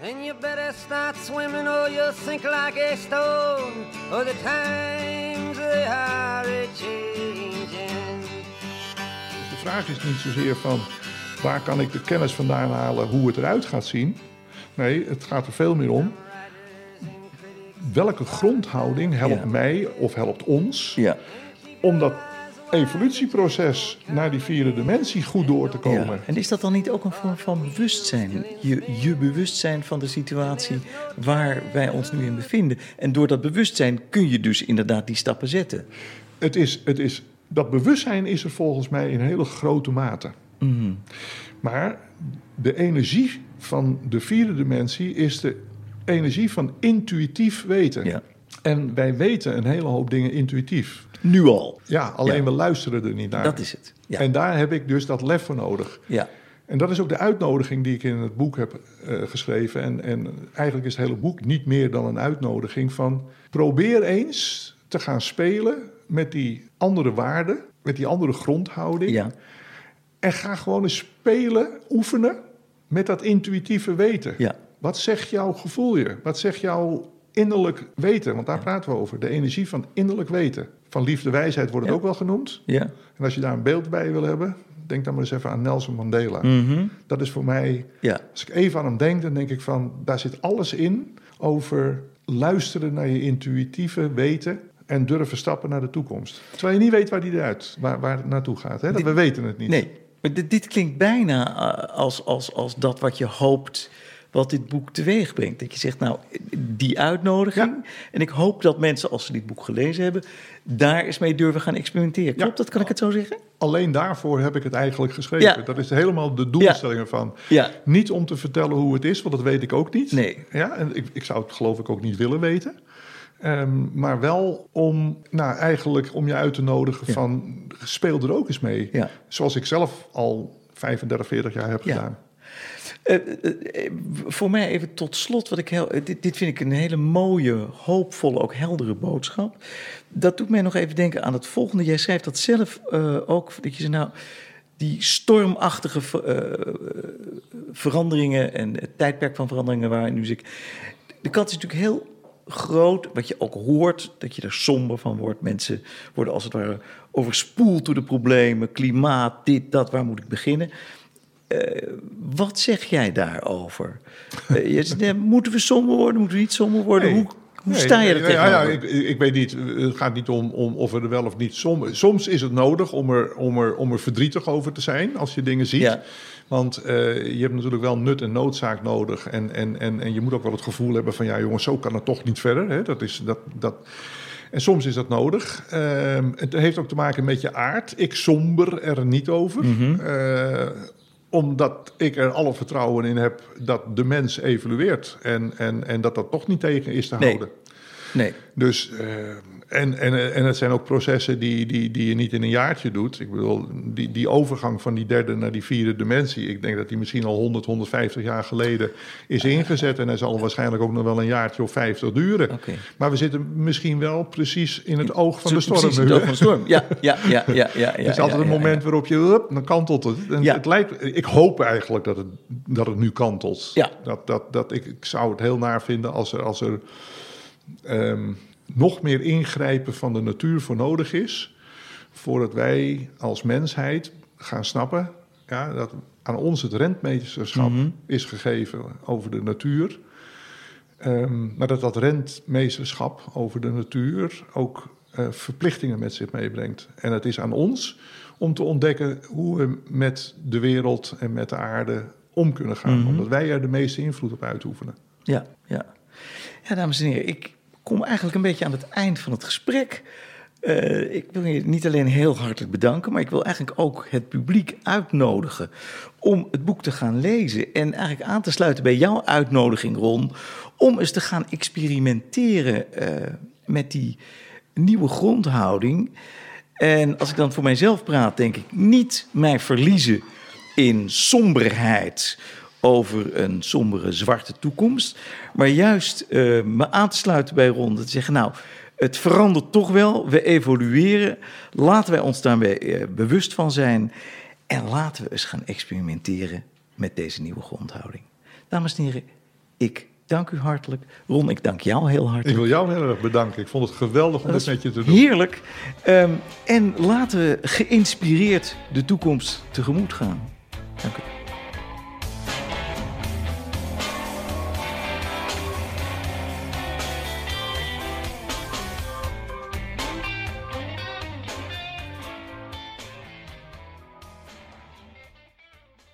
Then you better start swimming or you'll sink like a stone. Or the times they are changing. De vraag is niet zozeer van waar kan ik de kennis vandaan halen hoe het eruit gaat zien. Nee, het gaat er veel meer om. Welke grondhouding helpt Ja. mij of helpt ons Ja. om dat evolutieproces naar die vierde dimensie goed door te komen? Ja. En is dat dan niet ook een vorm van bewustzijn? Je, je bewustzijn van de situatie waar wij ons nu in bevinden. En door dat bewustzijn kun je dus inderdaad die stappen zetten. Het is, het is, dat bewustzijn is er volgens mij in hele grote mate. Mhm. Maar de energie van de vierde dimensie is de energie van intuïtief weten. Ja. En wij weten een hele hoop dingen intuïtief. Nu al. Ja, alleen Ja. we luisteren er niet naar. Dat is het. Ja. En daar heb ik dus dat lef voor nodig. Ja. En dat is ook de uitnodiging die ik in het boek heb eh, geschreven. En, en eigenlijk is het hele boek niet meer dan een uitnodiging van... probeer eens te gaan spelen met die andere waarden, met die andere grondhouding. Ja. En ga gewoon eens spelen, oefenen met dat intuïtieve weten. Ja. Wat zegt jouw gevoel je? Wat zegt jouw innerlijk weten? Want daar praten we over. De energie van innerlijk weten. Van liefde wijsheid wordt het Ja. ook wel genoemd. Ja. En als je daar een beeld bij wil hebben, denk dan maar eens even aan Nelson Mandela. Mhm. Dat is voor mij, Ja. als ik even aan hem denk, dan denk ik van, daar zit alles in over luisteren naar je intuïtieve weten en durven stappen naar de toekomst. Terwijl je niet weet waar die eruit, waar, waar het naartoe gaat. Hè? Dat, we weten het niet. Nee, maar dit, dit klinkt bijna eh, als, als, als dat wat je hoopt wat dit boek teweeg brengt. Dat je zegt, nou, die uitnodiging. Ja. En ik hoop dat mensen, als ze dit boek gelezen hebben, daar eens mee durven gaan experimenteren. Ja. Klopt dat? Kan ik het zo zeggen? Alleen daarvoor heb ik het eigenlijk geschreven. Ja. Dat is helemaal de doelstelling ervan. Niet om te vertellen hoe het is, want dat weet ik ook niet. Nee. Ja, en ik, ik zou het geloof ik ook niet willen weten. Ehm, maar wel om, nou, eigenlijk om je uit te nodigen Ja. van speel er ook eens mee. Ja. Zoals ik zelf al 35, 40 jaar heb Ja. gedaan. Eh, eh, eh, voor mij even tot slot, wat ik heel, dit, vind ik een hele mooie, hoopvolle, ook heldere boodschap. Dat doet mij nog even denken aan het volgende. Jij schrijft dat zelf ook, dat je zegt, nou, die stormachtige ver- veranderingen en het tijdperk van veranderingen waar nu zit. De kans is natuurlijk heel groot, wat je ook hoort, dat je er somber van wordt. Mensen worden als het ware overspoeld door de problemen, klimaat, dit, dat, waar moet ik beginnen? Eh, wat zeg jij daarover? Je zegt, eh, moeten we somber worden? Moeten we niet somber worden? Nee. Hoe, hoe Nee, sta je er tegenover? Ja, ja, ik, ik weet niet, het gaat niet om, om of we er wel of niet soms... Soms is het nodig om er, om, er, om er verdrietig over te zijn als je dingen ziet. Ja. Want eh, je hebt natuurlijk wel nut en noodzaak nodig. En, en, en, en je moet ook wel het gevoel hebben van... ja jongens, zo kan het toch niet verder. Hè? Dat is, dat, dat... En soms is dat nodig. Ehm, het heeft ook te maken met je aard. Ik somber er niet over. Mhm. Omdat ik er alle vertrouwen in heb dat de mens evolueert. En, en, en dat dat toch niet tegen is te houden. Nee, Dus, eh, en, en, en het zijn ook processen die, die, die je niet in een jaartje doet. Ik bedoel, die, die overgang van die derde naar die vierde dimensie. Ik denk dat die misschien al 100, 150 jaar geleden is ingezet. En hij zal waarschijnlijk ook nog wel een jaartje of 50 duren. Maar we zitten misschien wel precies in het oog van de storm. precies, nu, het oog van de storm. Ja, ja, ja, ja. ja, ja Het is ja, altijd een moment waarop je, hup, dan kantelt het. En Ja. het lijkt, ik hoop eigenlijk dat het, dat het nu kantelt. Ja. Dat, dat, dat, ik, ik zou het heel naar vinden als er, als er ehm, nog meer ingrijpen van de natuur voor nodig is. Voordat wij als mensheid gaan snappen ja, dat aan ons het rentmeesterschap Mhm. is gegeven over de natuur. Ehm, maar dat dat rentmeesterschap over de natuur ook eh, verplichtingen met zich meebrengt. En het is aan ons om te ontdekken hoe we met de wereld en met de aarde om kunnen gaan. Mhm. Omdat wij er de meeste invloed op uitoefenen. Ja, ja. Ja, dames en heren, ik kom eigenlijk een beetje aan het eind van het gesprek. Eh, ik wil je niet alleen heel hartelijk bedanken, maar ik wil eigenlijk ook het publiek uitnodigen om het boek te gaan lezen. En eigenlijk aan te sluiten bij jouw uitnodiging, Ron, om eens te gaan experimenteren eh, met die nieuwe grondhouding. En als ik dan voor mijzelf praat, denk ik niet mij verliezen in somberheid over een sombere zwarte toekomst. Maar juist eh, me aan te sluiten bij Ron. Te zeggen, nou, het verandert toch wel. We evolueren. Laten wij ons daarbij eh, bewust van zijn. En laten we eens gaan experimenteren met deze nieuwe grondhouding. Dames en heren, Ik dank u hartelijk. Ron, ik dank jou heel hartelijk. Ik wil jou heel erg bedanken. Ik vond het geweldig om dit met je te doen. Heerlijk. Um, en laten we geïnspireerd de toekomst tegemoet gaan.